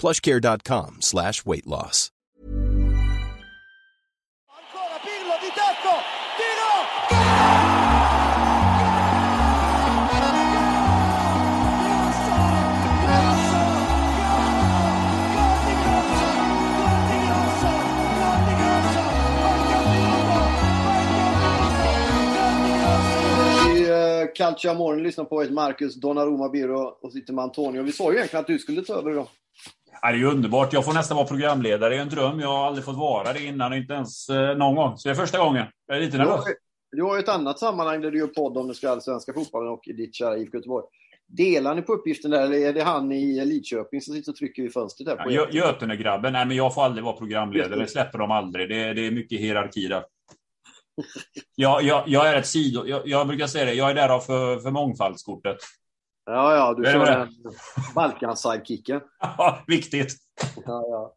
plushcare.com slash weight loss. Ancora Pirlo di tecco, tiro! Eh, Calcio Amore lyssnar på ett Marcus Donnarumma Biro och sitter med Antonio. Vi sa ju egentligen att du skulle ta över idag. Ja, det är ju underbart. Jag får nästan vara programledare. Det är en dröm. Jag har aldrig fått vara det innan, inte ens eh, någon gång. Så det är första gången. Jag är lite nervös. du har ju ett annat sammanhang där du gör podd om den så kallade svenska fotbollen och ditt kära IFK Göteborg. Delar ni på uppgiften där eller är det han i Lidköping som sitter och trycker vid fönstret där? Ja, På Gö- Götene-grabben. Nej, men jag får aldrig vara programledare. Det släpper de aldrig. Det är, det är mycket hierarki där. Jag, jag, jag är ett sido... Jag, jag brukar säga det. Jag är därav för, för mångfaldskortet. Ja, ja, du kör den Balkan-sidekicken. Viktigt. Ja, ja.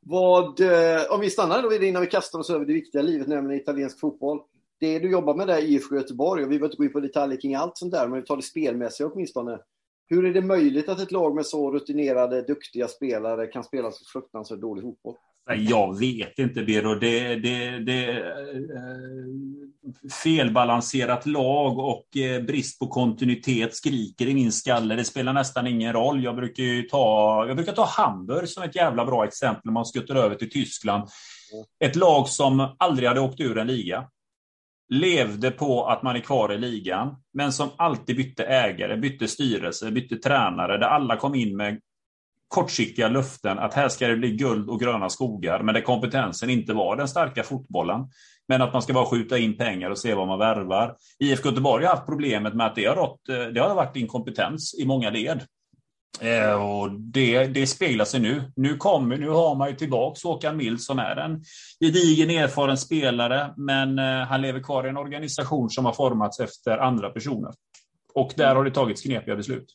Vad, eh, om vi stannar då vid det innan vi kastar oss över det viktiga livet, nämligen italiensk fotboll. Det du jobbar med där i IFK Göteborg, och vi behöver inte gå in på detaljer kring allt sånt där, men vi tar det spelmässiga åtminstone. Hur är det möjligt att ett lag med så rutinerade, duktiga spelare kan spela så fruktansvärt dålig fotboll? Jag vet inte, Bero. Det, det, det eh, felbalanserat lag och eh, brist på kontinuitet skriker i min skalle. Det spelar nästan ingen roll. Jag brukar ju ta, jag brukar ta Hamburg som ett jävla bra exempel när man skuttar över till Tyskland. Ett lag som aldrig hade åkt ur en liga. Levde på att man är kvar i ligan, men som alltid bytte ägare, bytte styrelse, bytte tränare, där alla kom in med kortsiktiga löften att här ska det bli guld och gröna skogar, men där kompetensen inte var den starka fotbollen. Men att man ska bara skjuta in pengar och se vad man värvar. IFK Göteborg har haft problemet med att det har, rått, eh, det har varit inkompetens i många led. Eh, och det, det speglar sig nu. Nu, kommer, nu har man ju tillbaks Håkan Mild som är en gedigen erfaren spelare, men eh, han lever kvar i en organisation som har formats efter andra personer. Och där har det tagits knepiga beslut.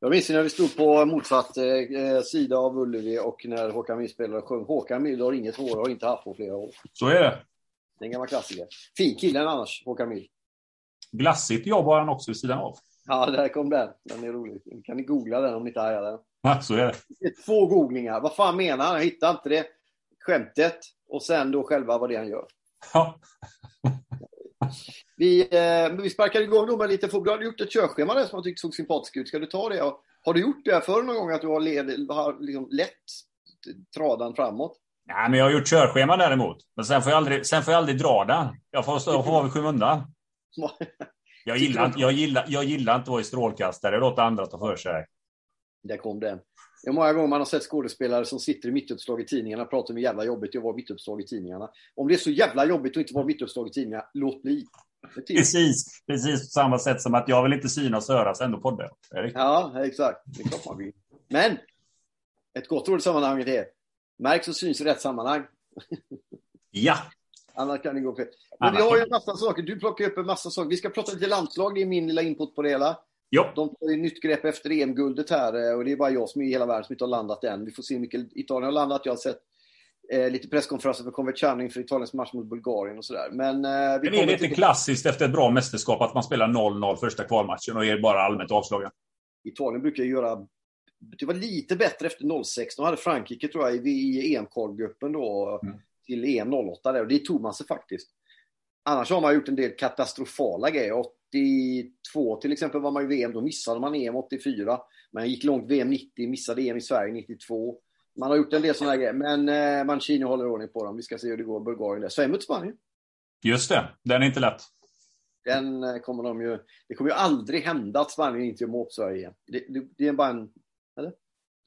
Jag minns när vi stod på motsatt eh, sida av Ullevi och när Håkan Mild spelade sjöng Håkan Mild har inget hår och har inte haft på flera år. Så är det. Det är en gammal klassiker. Fin kille annars, Håkan Mild. Glassigt jobb har han också vid sidan av. Ja, där kom den. Den är rolig. Kan ni googla den om ni inte hajar den? Ja, så är det. Två googlingar. Vad fan menar han? Jag hittar inte det. Skämtet och sen då själva vad det är han gör. Ja. Vi, eh, vi sparkar igång med lite fotboll. Du har gjort ett körschema där som jag tyckte såg sympatiskt ut. Ska du ta det? Och Har du gjort det förr någon gång att du har, led, har liksom lett tradan framåt? Nej, men jag har gjort körschema däremot. Men sen får jag aldrig, sen får jag aldrig dra den. Jag får stå får vara vid skymundan. Jag gillar, inte, jag, gillar, jag gillar inte att vara i strålkastare. Låta andra ta för sig. Där kom den. Det är många gånger man har sett skådespelare som sitter i mittuppslag i tidningarna och pratar om hur jävla jobbigt det är att vara mittuppslag i tidningarna. Om det är så jävla jobbigt att inte vara mittuppslag i tidningarna, låt bli. Precis, precis på samma sätt som att jag vill inte synas och höras, ändå podda. Erik. Ja, exakt. Det klart man vill. Men, ett gott råd i sammanhanget är, märks och syns i rätt sammanhang. Ja, Annars kan det gå fel. Men vi har ju en massa saker. Du plockar upp en massa saker. Vi ska prata lite landslag. Det är min lilla input på det hela. jo. De tar ju nytt grepp efter EM-guldet här eh, och det är bara jag som är i hela världen som inte har landat än. Vi får se hur mycket Italien har landat. Jag har sett eh, lite presskonferenser för Converciano inför Italiens match mot Bulgarien och sådär. Men eh, vi Men är det inte till klassiskt efter ett bra mästerskap att man spelar 0-0 första kvalmatchen och är bara allmänt avslagen? Italien brukar ju göra det var lite bättre efter 06. De hade Frankrike tror jag i, i EM-kvalgruppen då Mm. till EM 08 där och det tog man sig faktiskt. Annars har man gjort en del katastrofala grejer. 82 till exempel var man i VM, då missade man EM 84. Man gick långt VM 90, missade EM i Sverige 92. Man har gjort en del sådana grejer, men eh, Mancini håller ordning på dem. Vi ska se hur det går. Bulgarien där. Sverige mot Spanien. Just det, den är inte lätt. Den eh, kommer de ju... Det kommer ju aldrig hända att Spanien inte gör mål på Sverige igen. Det, det, det är bara en...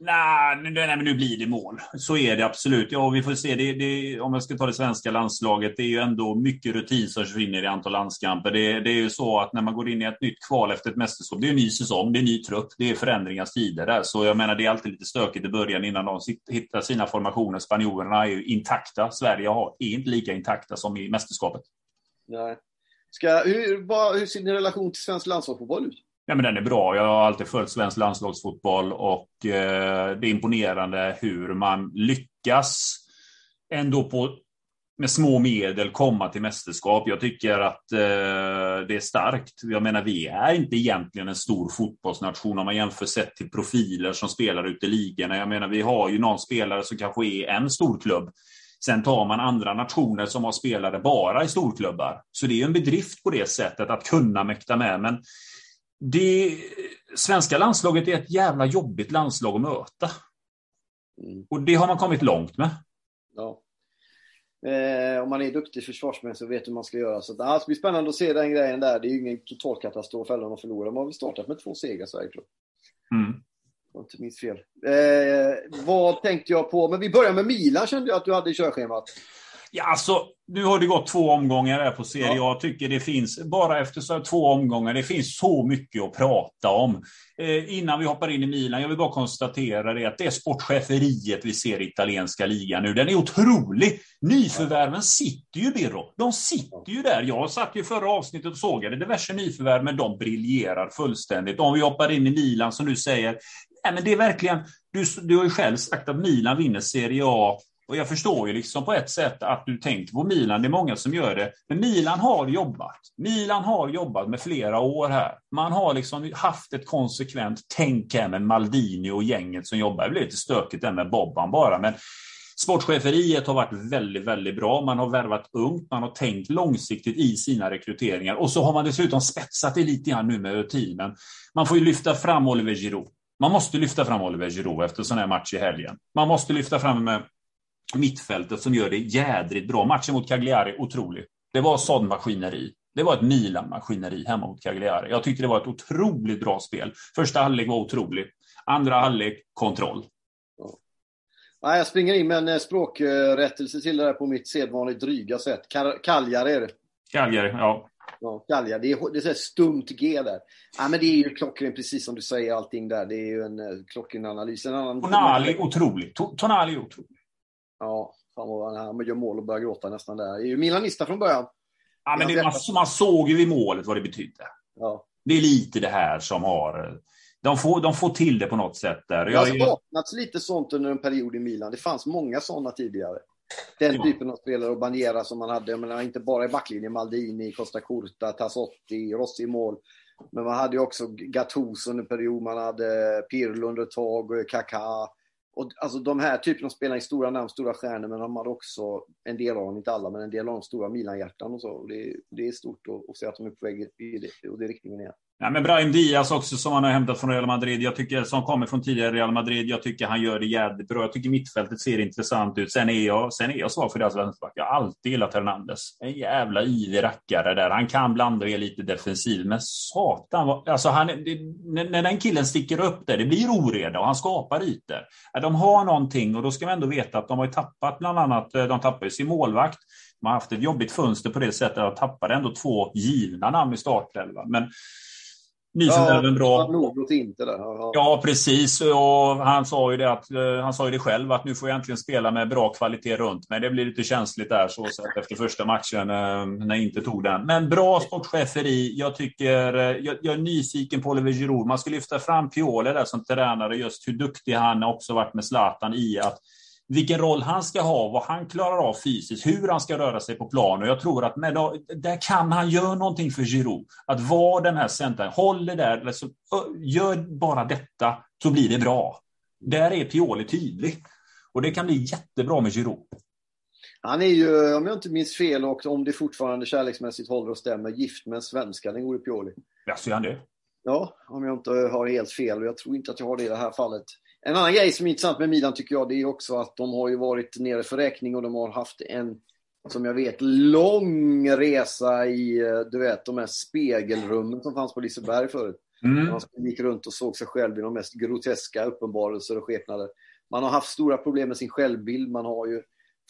Nej, nej, nej, men nu blir det mål. Så är det absolut. Ja, vi får se. Det, det, om jag ska ta det svenska landslaget, det är ju ändå mycket rutin som försvinner i antal landskamper. Det, det, är ju så att när man går in i ett nytt kval efter ett mästerskap, det är en ny säsong, det är en ny trupp, det är förändringars tider där. Så jag menar, det är alltid lite stökigt i början innan de hittar sina formationer. Spanjorerna är ju intakta. Sverige har, är inte lika intakta som i mästerskapet. Nej. Ska, hur, vad, hur ser din relation till svensk landslagsfotboll ut? Ja, men den är bra. Jag har alltid följt svensk landslagsfotboll och eh, det är imponerande hur man lyckas ändå på, med små medel komma till mästerskap. Jag tycker att eh, det är starkt. Jag menar, vi är inte egentligen en stor fotbollsnation om man jämför sett till profiler som spelar ute i ligorna. Jag menar, vi har ju någon spelare som kanske är en stor klubb. Sen tar man andra nationer som har spelare bara i storklubbar. Så det är en bedrift på det sättet att kunna mäkta med. Men det svenska landslaget är ett jävla jobbigt landslag att möta. Mm. Och det har man kommit långt med. Ja. Eh, om man är duktig försvarsmän så vet hur man ska göra. Så det ska bli spännande att se den grejen där. Det är ju ingen total katastrof eller om de förlorar. De har väl startat med två segrar Sverige tror jag. Mm. Om inte minns fel. Eh, vad tänkte jag på? Men vi börjar med Milan kände jag att du hade i körschemat. Ja, alltså, nu har det gått två omgångar här på Serie ja. Jag tycker det finns, bara efter så två omgångar, det finns så mycket att prata om. Eh, innan vi hoppar in i Milan, jag vill bara konstatera det att det är sportcheferiet vi ser i italienska ligan nu. Den är otrolig! Nyförvärven sitter ju, Birro. De sitter ju där. Jag satt ju förra avsnittet och sågade diverse nyförvärv, men de briljerar fullständigt. Om vi hoppar in i Milan, som du säger, nej, men det är verkligen, du, du har ju själv sagt att Milan vinner Serie A och jag förstår ju liksom på ett sätt att du tänker på Milan, det är många som gör det. Men Milan har jobbat. Milan har jobbat med flera år här. Man har liksom haft ett konsekvent tänk här med Maldini och gänget som jobbar. Det blir lite stökigt där med Bobban bara, men Sportcheferiet har varit väldigt, väldigt bra. Man har värvat ungt, man har tänkt långsiktigt i sina rekryteringar och så har man dessutom spetsat det lite grann nu med rutinen. Man får ju lyfta fram Oliver Giroud. Man måste lyfta fram Oliver Giroud efter sån här match i helgen. Man måste lyfta fram med mittfältet som gör det jädrigt bra. Matchen mot Cagliari, otrolig. Det var sån maskineri. Det var ett Milan-maskineri hemma mot Cagliari. Jag tyckte det var ett otroligt bra spel. Första halvlek var otrolig. Andra halvlek, kontroll. Ja. jag springer in med en eh, språkrättelse till det där på mitt sedvanligt dryga sätt. Cagliari är det. Cagliari, ja. Ja, Cagliari. Det är, det är stumt G där. Ja, men det är ju klockren, precis som du säger, allting där. Det är ju en uh, klockren analys. En annan... Tonali, otrolig. Tonali, otrolig. Ja, fan vad han gör mål och börjar gråta nästan där. är ju milanista från början. Ja, men det, man, man, såg ju vid målet vad det betydde. Ja. Det är lite det här som har... De får, de får till det på något sätt där. Det har saknats lite sånt under en period i Milan. Det fanns många sådana tidigare. Den ja. typen av spelare och Banjera som man hade, jag menar, inte bara i backlinjen, Maldini, Costa Curta, Tassotti, Rossi i mål. Men man hade ju också Gattuso under en period, man hade Pirlo under ett tag, Kaká. Och, alltså de här typen av spelare, stora namn, stora stjärnor, men de hade också, en del av dem, inte alla, men en del av dem stora Milan-hjärtan och så. Och det, det, är stort att, att se att de är på väg i det, och det riktningen igen. Ja, men Brahim Diaz också som han har hämtat från Real Madrid. Jag tycker, som kommer från tidigare Real Madrid. Jag tycker han gör det jävligt bra. Jag tycker mittfältet ser intressant ut. Sen är jag, sen är jag svag för deras vänsterback. Jag har alltid gillat Hernandez. En jävla yvig rackare där. Han kan blanda och är lite defensiv. Men satan, alltså han, det, när den killen sticker upp där, det blir oreda och han skapar ytor. De har någonting och då ska man ändå veta att de har tappat bland annat, eh, De tappar ju sin målvakt. De har haft ett jobbigt fönster på det sättet att de tappade ändå två givna namn i startelvan. Men Nyförvärven ja, bra. Inte där. Ja, ja, precis. Och han sa ju det att eh, han sa ju det själv att nu får jag äntligen spela med bra kvalitet runt mig. Det blir lite känsligt där så sett efter första matchen eh, när jag inte tog den. Men bra sportcheferi. Jag tycker eh, jag, jag, är nyfiken på Oliver Giroud. Man ska lyfta fram Piole där som tränare just hur duktig han också varit med Zlatan i att vilken roll han ska ha, vad han klarar av fysiskt, hur han ska röra sig på plan. Och jag tror att med, där kan han göra någonting för Giroud. Att vara den här centern, håll det där, liksom, gör bara detta så blir det bra. Där är Pioli tydlig. Och det kan bli jättebra med Giroud. Han är ju, om jag inte minns fel och om det fortfarande kärleksmässigt håller och stämmer, gift med en svenska, den gode Pioli. Ja, så är han det? Ja, om jag inte har helt fel. Och jag tror inte att jag har det i det här fallet. En annan grej som är intressant med Milan tycker jag, det är också att de har ju varit nere för räkning och de har haft en, som jag vet, lång resa i, eh, du vet, de här spegelrummen som fanns på Liseberg förut. Mm. Man gick runt och såg sig själv i de mest groteska uppenbarelser och skepnader. Man har haft stora problem med sin självbild. Man har ju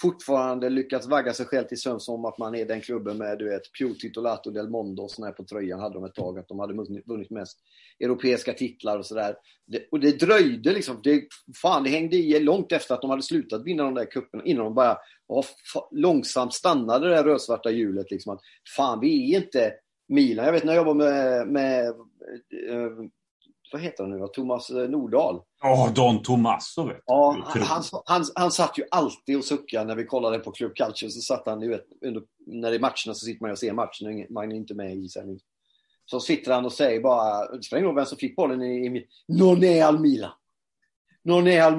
fortfarande lyckats vagga sig själv till sömns om att man är den klubben med du vet, Pio Titolato del Mondo och sådär på tröjan hade de ett tag, att de hade vunnit mest europeiska titlar och sådär. Och det dröjde liksom, det, fan det hängde i långt efter att de hade slutat vinna de där cuperna, innan de bara oh, långsamt stannade det där rödsvarta hjulet liksom. Att, fan vi är inte Milan. Jag vet när jag jobbade med, med eh, vad heter han nu Thomas eh, Nordahl. Ja, oh, Don Tomasso vet Ja, han, han, han, han, satt ju alltid och suckade när vi kollade på Club Culture. Så satt han, vet, under, när det är matcherna så sitter man och ser matchen, man är inte med i sändning. Så sitter han och säger bara, det spelar ingen roll vem som fick bollen i, i Non è al Milan. Non è al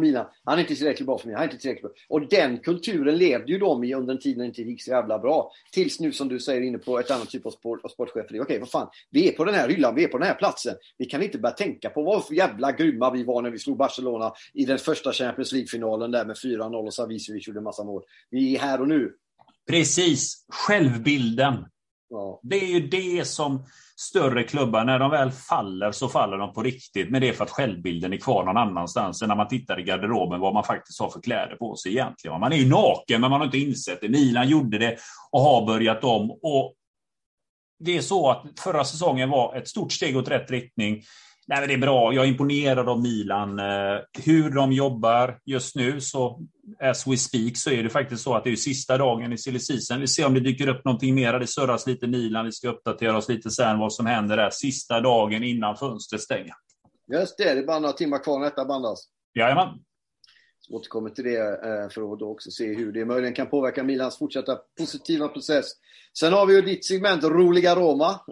Han är inte tillräckligt bra för mig. Han är inte tillräckligt bra. Och den kulturen levde ju de i under en tid när det inte gick så jävla bra. Tills nu som du säger inne på ett annat typ av, sport, av sportchefer. Okej, vad fan. Vi är på den här hyllan, vi är på den här platsen. Vi kan inte börja tänka på vad för jävla grymma vi var när vi slog Barcelona i den första Champions League-finalen där med 4-0 och Savicevic gjorde en massa mål. Vi är här och nu. Precis. Självbilden. Ja. Det är ju det som större klubbar, när de väl faller så faller de på riktigt. Men det är för att självbilden är kvar någon annanstans än när man tittar i garderoben vad man faktiskt har för kläder på sig egentligen. Man är ju naken men man har inte insett det. Milan gjorde det och har börjat om. Och det är så att förra säsongen var ett stort steg åt rätt riktning. Nej, det är bra. Jag är imponerad av Milan. Eh, hur de jobbar just nu, så as we speak, så är det faktiskt så att det är sista dagen i silly season. Vi ser om det dyker upp någonting mer. Det surras lite Milan. Vi ska uppdatera oss lite sen vad som händer där. Sista dagen innan fönstret stänger. Just det, det är bara några timmar kvar när detta bandas. Jajamän återkommer till det eh, för att då också se hur det möjligen kan påverka Milans fortsatta positiva process. Sen har vi ju ditt segment Roliga Roma.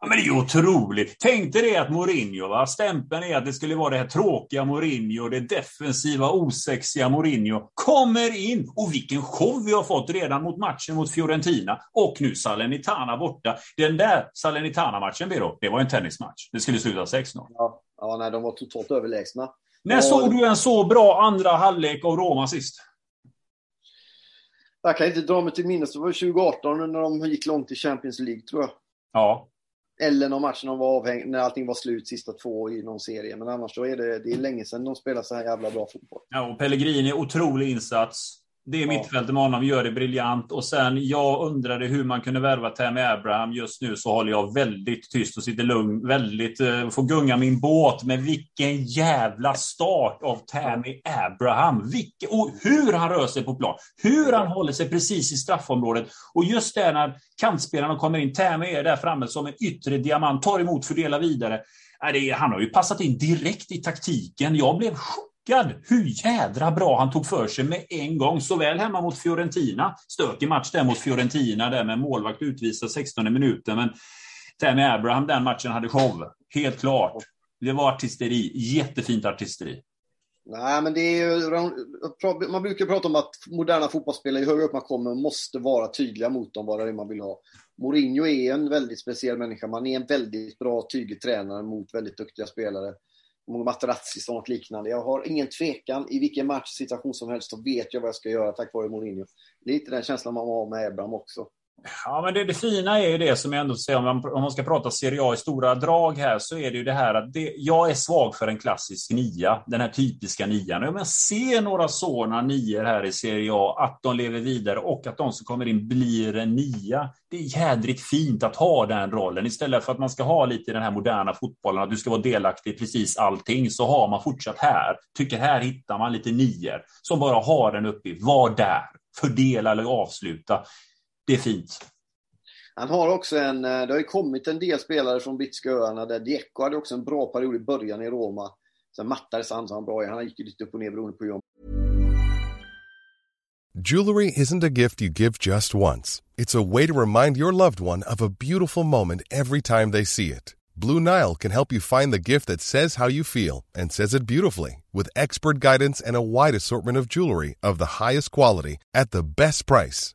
Ja, men det är ju otroligt. Tänk dig det att Mourinho, va? stämpeln är att det skulle vara det här tråkiga Mourinho, det defensiva, osexiga Mourinho, kommer in. Och vilken show vi har fått redan mot matchen mot Fiorentina. Och nu Salernitana borta. Den där Salernitana-matchen, det var en tennismatch. Det skulle sluta 6-0. Ja, ja nej, de var totalt överlägsna. När och... såg du en så bra andra halvlek av Roma sist? Jag kan inte dra mig till minnes. Det var 2018 när de gick långt i Champions League, tror jag. Ja. Eller när, de var avhäng... när allting var slut, sista två i någon serie. Men annars så är det, det är länge sedan de spelade så här jävla bra fotboll. Ja, och Pellegrini, otrolig insats. Det är mittfältet med honom, gör det briljant. Och sen, jag undrade hur man kunde värva Tammy Abraham. Just nu så håller jag väldigt tyst och sitter lugn. Väldigt, eh, får gunga min båt. Men vilken jävla start av Tammy Abraham. Vilke, och hur han rör sig på plan. Hur han håller sig precis i straffområdet. Och just det när kantspelarna kommer in. Tammy är där framme som en yttre diamant. Tar emot, fördelar vidare. Han har ju passat in direkt i taktiken. Jag blev chockad chockad hur jädra bra han tog för sig med en gång. Såväl hemma mot Fiorentina, stökig match där mot Fiorentina, där med målvakt utvisad 16 minuten. Men Tammy Abraham, den matchen hade show. Helt klart. Det var artisteri. Jättefint artisteri. Nej, men det är ju, man brukar prata om att moderna fotbollsspelare, ju högre upp man kommer, måste vara tydliga mot dem vad det är man vill ha. Mourinho är en väldigt speciell människa. Man är en väldigt bra, tydlig tränare mot väldigt duktiga spelare. Materazzi och något liknande. Jag har ingen tvekan. I vilken matchsituation som helst så vet jag vad jag ska göra tack vare Mourinho. Lite den känslan man har med Ebram också. Ja, men det, det, fina är ju det som jag ändå säger, om man, om man ska prata Serie A i stora drag här, så är det ju det här att det, jag är svag för en klassisk nia, den här typiska nian. Om jag ser några sådana nior här i Serie A, att de lever vidare och att de som kommer in blir en nia. Det är jädrigt fint att ha den rollen istället för att man ska ha lite i den här moderna fotbollen, att du ska vara delaktig i precis allting, så har man fortsatt här. Tycker här hittar man lite nior som bara har en uppgift, var där, fördela eller avsluta det är fint. Han har också en, eh, det har ju kommit en del spelare från Brittiska öarna där Dieko hade också en bra period i början i Roma. Sen mattades han så han bra Han gick ju lite upp och ner beroende på hur Jewelry isn't a gift you give just once. It's a way to remind your loved one of a beautiful moment every time they see it. Blue Nile can help you find the gift that says how you feel and says it beautifully with expert guidance and a wide assortment of jewelry of the highest quality at the best price.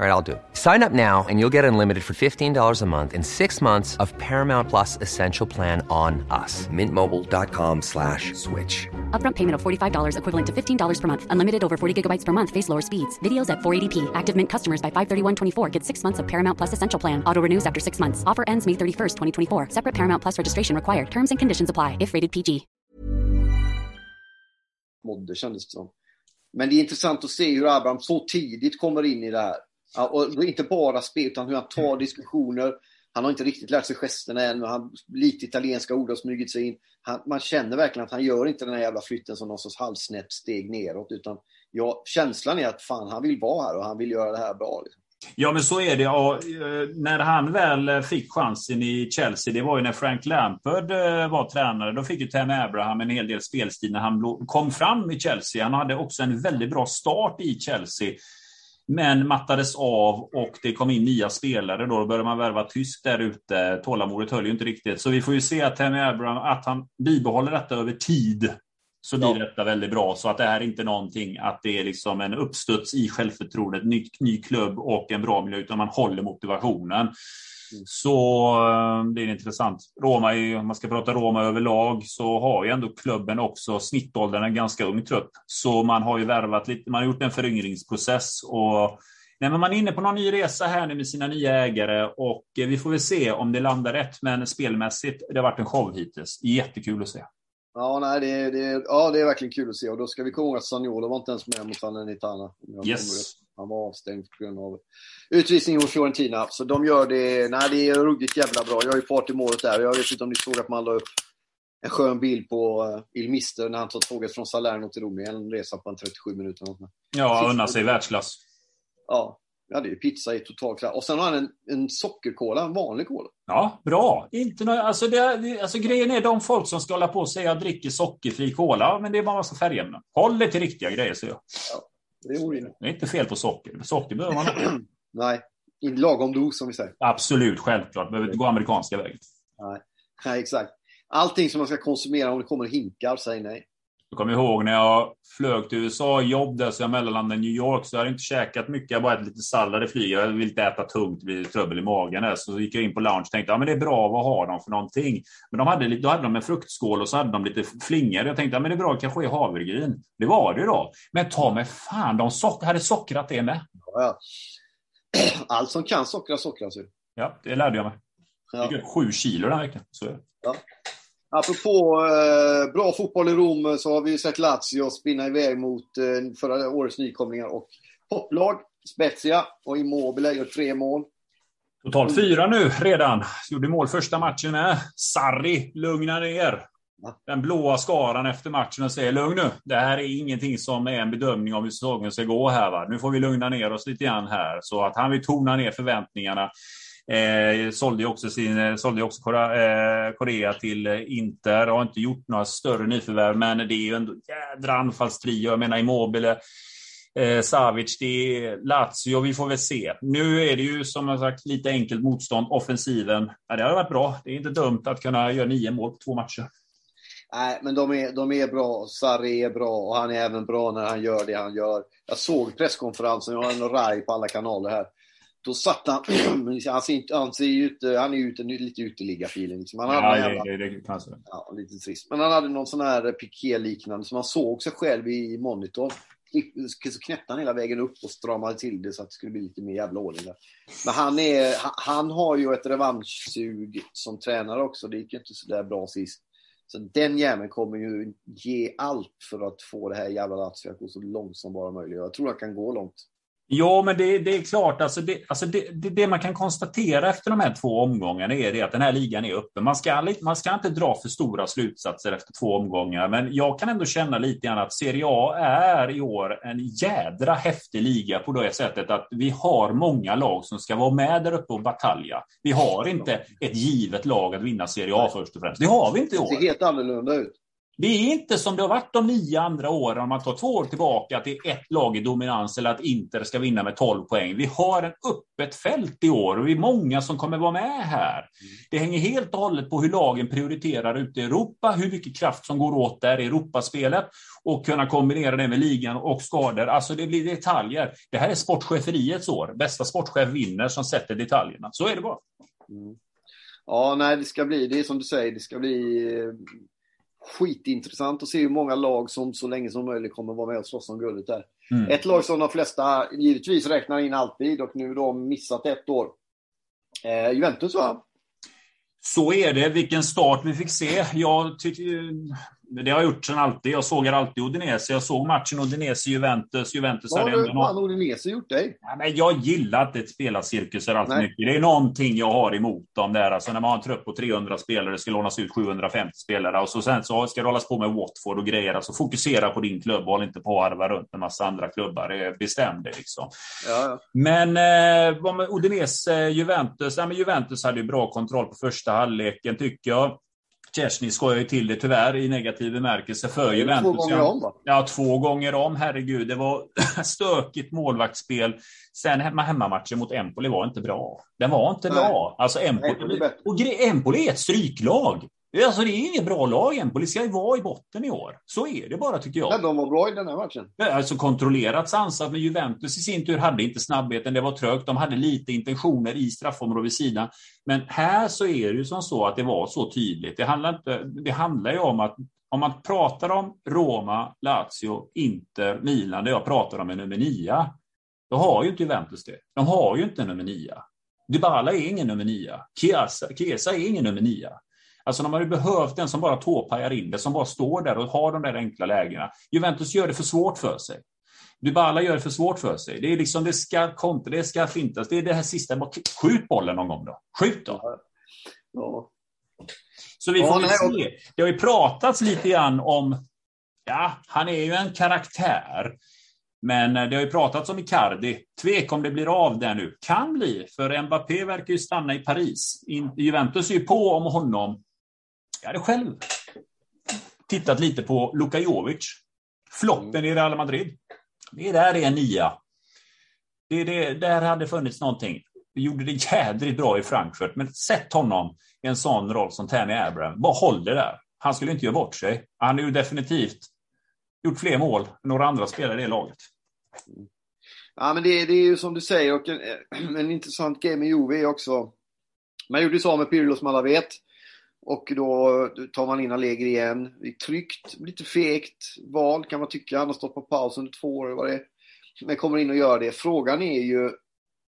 All right, I'll do it. Sign up now and you'll get unlimited for $15 a month in six months of Paramount Plus Essential Plan on us. Mintmobile.com slash switch. Upfront payment of $45 equivalent to $15 per month. Unlimited over 40 gigabytes per month. Face lower speeds. Videos at 480p. Active Mint customers by 531.24 get six months of Paramount Plus Essential Plan. Auto renews after six months. Offer ends May 31st, 2024. Separate Paramount Plus registration required. Terms and conditions apply if rated PG. Mådde kändes det som. Men det är intressant att se hur Abraham så tidigt kommer in i det här. Ja, och inte bara spel, utan hur han tar diskussioner. Han har inte riktigt lärt sig gesterna än, han, lite italienska ord har smugit sig in. Han, man känner verkligen att han gör inte den här jävla flytten som någon sorts halvsnett steg neråt, utan ja, känslan är att fan, han vill vara här och han vill göra det här bra. Liksom. Ja, men så är det. Och, när han väl fick chansen i Chelsea, det var ju när Frank Lampard eh, var tränare. Då fick ju Tammy Abraham en hel del spelstil när han kom fram i Chelsea. Han hade också en väldigt bra start i Chelsea. Men mattades av och det kom in nya spelare. Då, då började man värva tysk där ute. Tålamodet höll ju inte riktigt. Så vi får ju se att Tammy Abraham, att han bibehåller detta över tid. Så blir ja. detta väldigt bra. Så att det här är inte någonting att det är liksom en uppstuds i självförtroendet, ny, ny klubb och en bra miljö, utan man håller motivationen. Så eh, det är intressant. Roma, är, om man ska prata Roma överlag, så har ju ändå klubben också snittåldern en ganska ung trupp. Så man har ju värvat lite, man har gjort en föryngringsprocess och Nej, men man är inne på någon ny resa här nu med sina nya ägare och vi får väl se om det landar rätt. Men spelmässigt, det har varit en show hittills. Jättekul att se. Ja, nej, det, det, ja, det är verkligen kul att se. Och då ska vi komma ihåg att Saniolo var inte ens med mot Salernitana. Yes. Han var avstängd på grund av utvisning hos Fiorentina. Så de gör det, nej det är ruggigt jävla bra. Jag har ju part i målet där. Jag vet inte om ni såg att man la upp en skön bild på uh, Il Mister när han tar tåget från Salerno till Rom. En resa på en 37 minuter. Ja, unna sig världsklass. Ja, Ja, det är pizza i total klass. Och sen har han en, en sockerkola, en vanlig kola. Ja, bra. Inte något, alltså, det, alltså, grejen är de folk som ska hålla på och säga jag dricker sockerfri cola, men det är bara massa färgämnen. Håll dig till riktiga grejer, säger jag. Ja, det är inte fel på socker. Socker behöver man. Nej, i lagom dos som vi säger. Absolut, självklart. Behöver inte gå amerikanska vägen. Nej. nej, exakt. Allting som man ska konsumera, om det kommer hinkar, säg nej. Jag kommer ihåg när jag flög till USA, jobb där, så jag mellanlandade i New York, så jag hade inte käkat mycket. Jag bara ätit lite sallad i flyget. Jag ville inte äta tungt, det blir trubbel i magen. Där. Så gick jag in på lounge och tänkte, ja men det är bra, vad har de för någonting? Men de hade, då hade de en fruktskål och så hade de lite flingor. Jag tänkte, ja men det är bra, det kanske är havregryn. Det var det då. Men ta mig fan, de sock hade sockrat det med. Ja, Allt som kan sockra sockras ju. Ja, det lärde jag mig. Ja. Jag sju kilo den veckan. Så. Ja. Apropå eh, bra fotboll i Rom så har vi sett Lazio spinna iväg mot eh, förra årets nykomlingar och topplag. Spezia och Immobile gör tre mål. Totalt fyra nu redan. Gjorde mål första matchen med. Sarri lugnar ner den blåa skaran efter matchen och säger lugn nu. Det här är ingenting som är en bedömning av hur säsongen ska gå här. Va? Nu får vi lugna ner oss lite grann här. Så att han vill tona ner förväntningarna. Eh, sålde ju också, sin, eh, sålde också Korea, eh, Korea till eh, Inter. Har inte gjort några större nyförvärv, men det är ju ändå jädra anfallstrio. Jag menar Immobile, eh, Savic, det är Lazio. Vi får väl se. Nu är det ju som jag sagt lite enkelt motstånd. Offensiven, ja, det har varit bra. Det är inte dumt att kunna göra nio mål på två matcher. Nej, men de är, de är bra. Sarri är bra och han är även bra när han gör det han gör. Jag såg presskonferensen, jag har en raj på alla kanaler här. Då satt han, han ser, han ser ut, han är ute, lite uteliggarfilen. Liksom. Han ja, jävla, det, det, det ja, lite trist. Men han hade någon sån här piké-liknande som han såg sig själv i monitor. Så knäppte han hela vägen upp och stramade till det så att det skulle bli lite mer jävla ordning där. Men han, är, han har ju ett revanschsug som tränare också. Det gick ju inte så där bra sist. Så den jäveln kommer ju ge allt för att få det här jävla Lazio att gå så långt som bara möjligt. Jag tror han kan gå långt. Ja, men det, det är klart. Alltså det, alltså det, det, det, man kan konstatera efter de här två omgångarna är det att den här ligan är öppen. Man ska, man ska inte dra för stora slutsatser efter två omgångar, men jag kan ändå känna lite grann att Serie A är i år en jädra häftig liga på det sättet att vi har många lag som ska vara med där uppe och batalja. Vi har inte ett givet lag att vinna Serie A först och främst. Det har vi inte i år. Det ser helt annorlunda ut. Det är inte som det har varit de nio andra åren, om man tar två år tillbaka, att det är ett lag i dominans eller att Inter ska vinna med 12 poäng. Vi har en öppet fält i år och vi är många som kommer vara med här. Det hänger helt och hållet på hur lagen prioriterar ute i Europa, hur mycket kraft som går åt där i Europaspelet och kunna kombinera det med ligan och skador. Alltså det blir detaljer. Det här är sportcheferiets år. Bästa sportchef vinner som sätter detaljerna. Så är det bara. Mm. Ja, nej, det ska bli, det är som du säger, det ska bli skitintressant att se hur många lag som så länge som möjligt kommer vara med och slåss om guldet där. Mm. Ett lag som de flesta givetvis räknar in alltid och nu de missat ett år. Eh, Juventus va? Så är det. Vilken start vi fick se. Jag tycker det har jag gjort sedan alltid. Jag sågar alltid Udinese. Jag såg matchen Udinese-Juventus. Juventus Vad har fan Udinese gjort dig? Ja, men jag gillar inte spelarcirkusar allt mycket. Det är någonting jag har emot dem där. Alltså när man har en trupp på 300 spelare, det ska lånas ut 750 spelare och så sen så ska det hållas på med Watford och grejer. Alltså fokusera på din klubb och håll inte på att harva runt en massa andra klubbar. Bestäm dig liksom. Ja. Men eh, med Udinese-Juventus? Juventus hade ju bra kontroll på första halvleken tycker jag. Chesney skojar ju till det tyvärr i negativ bemärkelse för Juventus. Två gånger om va? Ja, två gånger om. Herregud, det var stökigt målvaktsspel. Sen hemma, hemmamatchen mot Empoli var inte bra. Den var inte Nej. bra. Alltså Empoli, Nej, och Empoli är ett stryklag. Alltså det är inget bra lag. Empoli ska ju vara i botten i år. Så är det bara tycker jag. Men de var bra i den här matchen. Alltså kontrollerat sansat, men Juventus i sin tur hade inte snabbheten. Det var trögt. De hade lite intentioner i straffområdet vid sidan. Men här så är det ju som så att det var så tydligt. Det handlar, inte, det handlar ju om att om man pratar om Roma, Lazio, Inter, Milan, det jag pratar om är nummer nio. Då har ju inte Juventus det. De har ju inte nummer nio. Dybala är ingen nummer nio. Chiesa, Chiesa är ingen nummer nio. Alltså de har ju behövt en som bara tåpajar in det, som bara står där och har de där enkla lägena. Juventus gör det för svårt för sig. Dybala gör det för svårt för sig. Det är liksom, det ska kontra, det ska fintas. Det är det här sista, bara skjut bollen någon gång då. Skjut då. Ja. Så vi får ja, se. Det har ju pratats lite grann om, ja, han är ju en karaktär. Men det har ju pratats om Icardi. Tvek om det blir av där nu. Kan bli, för Mbappé verkar ju stanna i Paris. Juventus är ju på om honom jag hade själv tittat lite på Luka Jovic. Floppen i Real Madrid. Det där är en nia. Det, det, där hade funnits någonting. Vi gjorde det jädrigt bra i Frankfurt, men sätt honom i en sån roll som Tammy Abraham. Bara håll det där. Han skulle inte göra bort sig. Han har ju definitivt gjort fler mål än några andra spelare i det laget. Ja, men det, det är ju som du säger, och en, en intressant grej med Juve är också... Man gjorde så med Pirlo som alla vet. Och då tar man in Allegri igen. Det är tryggt, lite fegt val kan man tycka. Han har stått på paus under två år. Vad det är. Men kommer in och gör det. Frågan är ju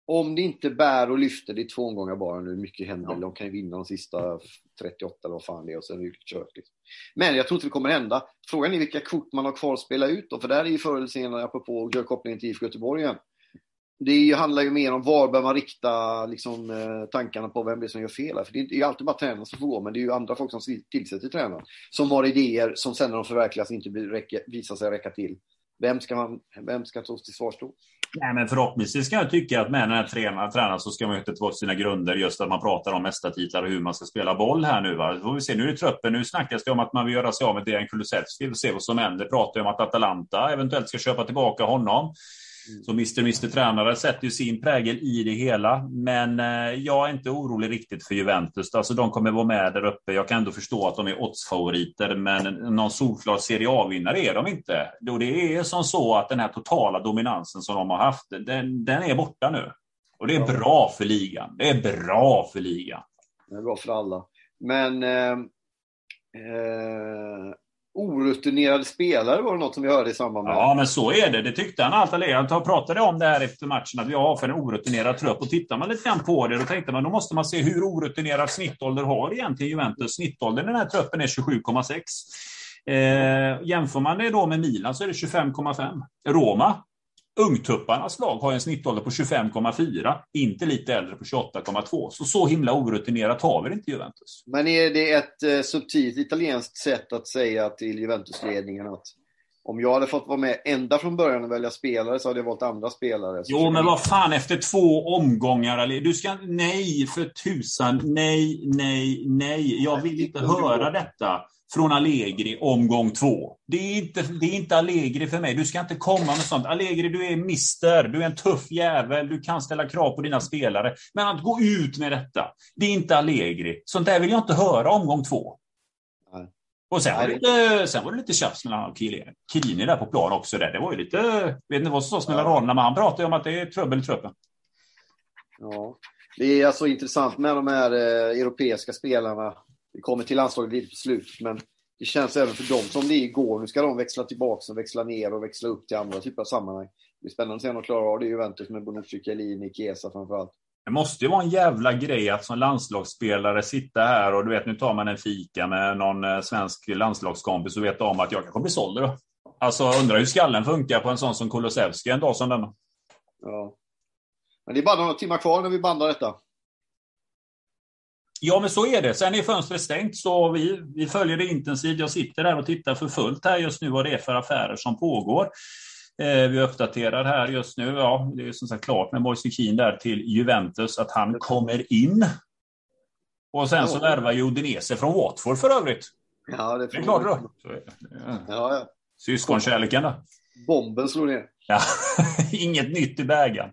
om det inte bär och lyfter, det är två omgångar bara nu, mycket händer. De kan ju vinna de sista 38 eller vad fan det är och sen är det kört. Liksom. Men jag tror inte det kommer hända. Frågan är vilka kort man har kvar att spela ut då, för där är ju förr eller senare, apropå göra kopplingen till IFK Göteborg igen, det handlar ju mer om var bör man rikta liksom, eh, tankarna på vem det är som gör fel. För det är ju alltid bara tränaren som får gå, men det är ju andra folk som tillsätter tränaren. Som har idéer som sen när de förverkligas inte visar sig räcka till. Vem ska, man, vem ska tas till svars då? Nej, men förhoppningsvis kan jag tycka att med den här tränaren, tränaren så ska man hitta tillbaka sina grunder just att man pratar om mästartitlar och hur man ska spela boll här nu. Va? Får vi se, nu är det truppen. Nu snackas det om att man vill göra sig av med Dejan Kulusevski. Vi får se vad som händer. Pratar pratar om att Atalanta eventuellt ska köpa tillbaka honom. Så Mr. Mr. Tränare sätter ju sin prägel i det hela. Men eh, jag är inte orolig riktigt för Juventus. Alltså de kommer vara med där uppe. Jag kan ändå förstå att de är oddsfavoriter, men någon solklar Serie A-vinnare är de inte. Då det är som så att den här totala dominansen som de har haft, den, den är borta nu. Och det är bra för ligan. Det är bra för ligan. Det är bra för alla. Men eh, eh, orutinerade spelare var det något som vi hörde i samband med. Ja, men så är det. Det tyckte han allt Han pratade om det här efter matchen, att vi har för en orutinerad trupp. Och tittar man lite grann på det, då tänkte man då måste man se hur orutinerad snittålder har egentligen Juventus. Snittåldern i den här truppen är 27,6. Eh, jämför man det då med Milan så är det 25,5. Roma Ungtupparnas lag har en snittålder på 25,4, inte lite äldre på 28,2. Så så himla orutinerat har vi det inte Juventus. Men är det ett eh, subtilt italienskt sätt att säga till Juventusledningen att om jag hade fått vara med ända från början och välja spelare så hade jag valt andra spelare. Jo, men vad fan, efter två omgångar, du ska... Nej, för tusan. Nej, nej, nej. Jag vill inte höra detta från Allegri omgång två. Det är, inte, det är inte Allegri för mig. Du ska inte komma med sånt. Allegri, du är mister. Du är en tuff jävel. Du kan ställa krav på dina spelare. Men att gå ut med detta, det är inte Allegri. Sånt där vill jag inte höra omgång två. Och sen var, det lite, sen var det lite tjafs mellan och Chiellini där på plan också. Där. Det var ju lite, vet inte vad som sades mellan raderna, men han pratade om att det är trubbel i truppen. Ja, det är alltså intressant med de här eh, europeiska spelarna. Vi kommer till landslaget lite på slutet, men det känns även för dem som det är igår. Nu ska de växla tillbaka och växla ner och växla upp till andra typer av sammanhang. Det är spännande att se om de klarar av det i Juventus med Bonucci, Chiellini, Chiesa framförallt. Det måste ju vara en jävla grej att som landslagsspelare sitta här och du vet, nu tar man en fika med någon eh, svensk landslagskompis och vet om att jag kanske blir såld då. Alltså undrar hur skallen funkar på en sån som Kulusevski en dag som denna. Ja. Men det är bara några timmar kvar när vi bandar detta. Ja, men så är det. Sen är fönstret stängt, så vi, vi följer det intensivt. Jag sitter där och tittar för fullt här just nu vad det är för affärer som pågår. Eh, vi uppdaterar här just nu. Ja, det är som sagt klart med Moise Keane där till Juventus att han kommer in. Och sen så värvar ju Udinese från Watford för övrigt. Ja, det, det är klart då. Ja, ja. Syskonkärleken där. Bomben slog ner. Ja, inget nytt i bägaren.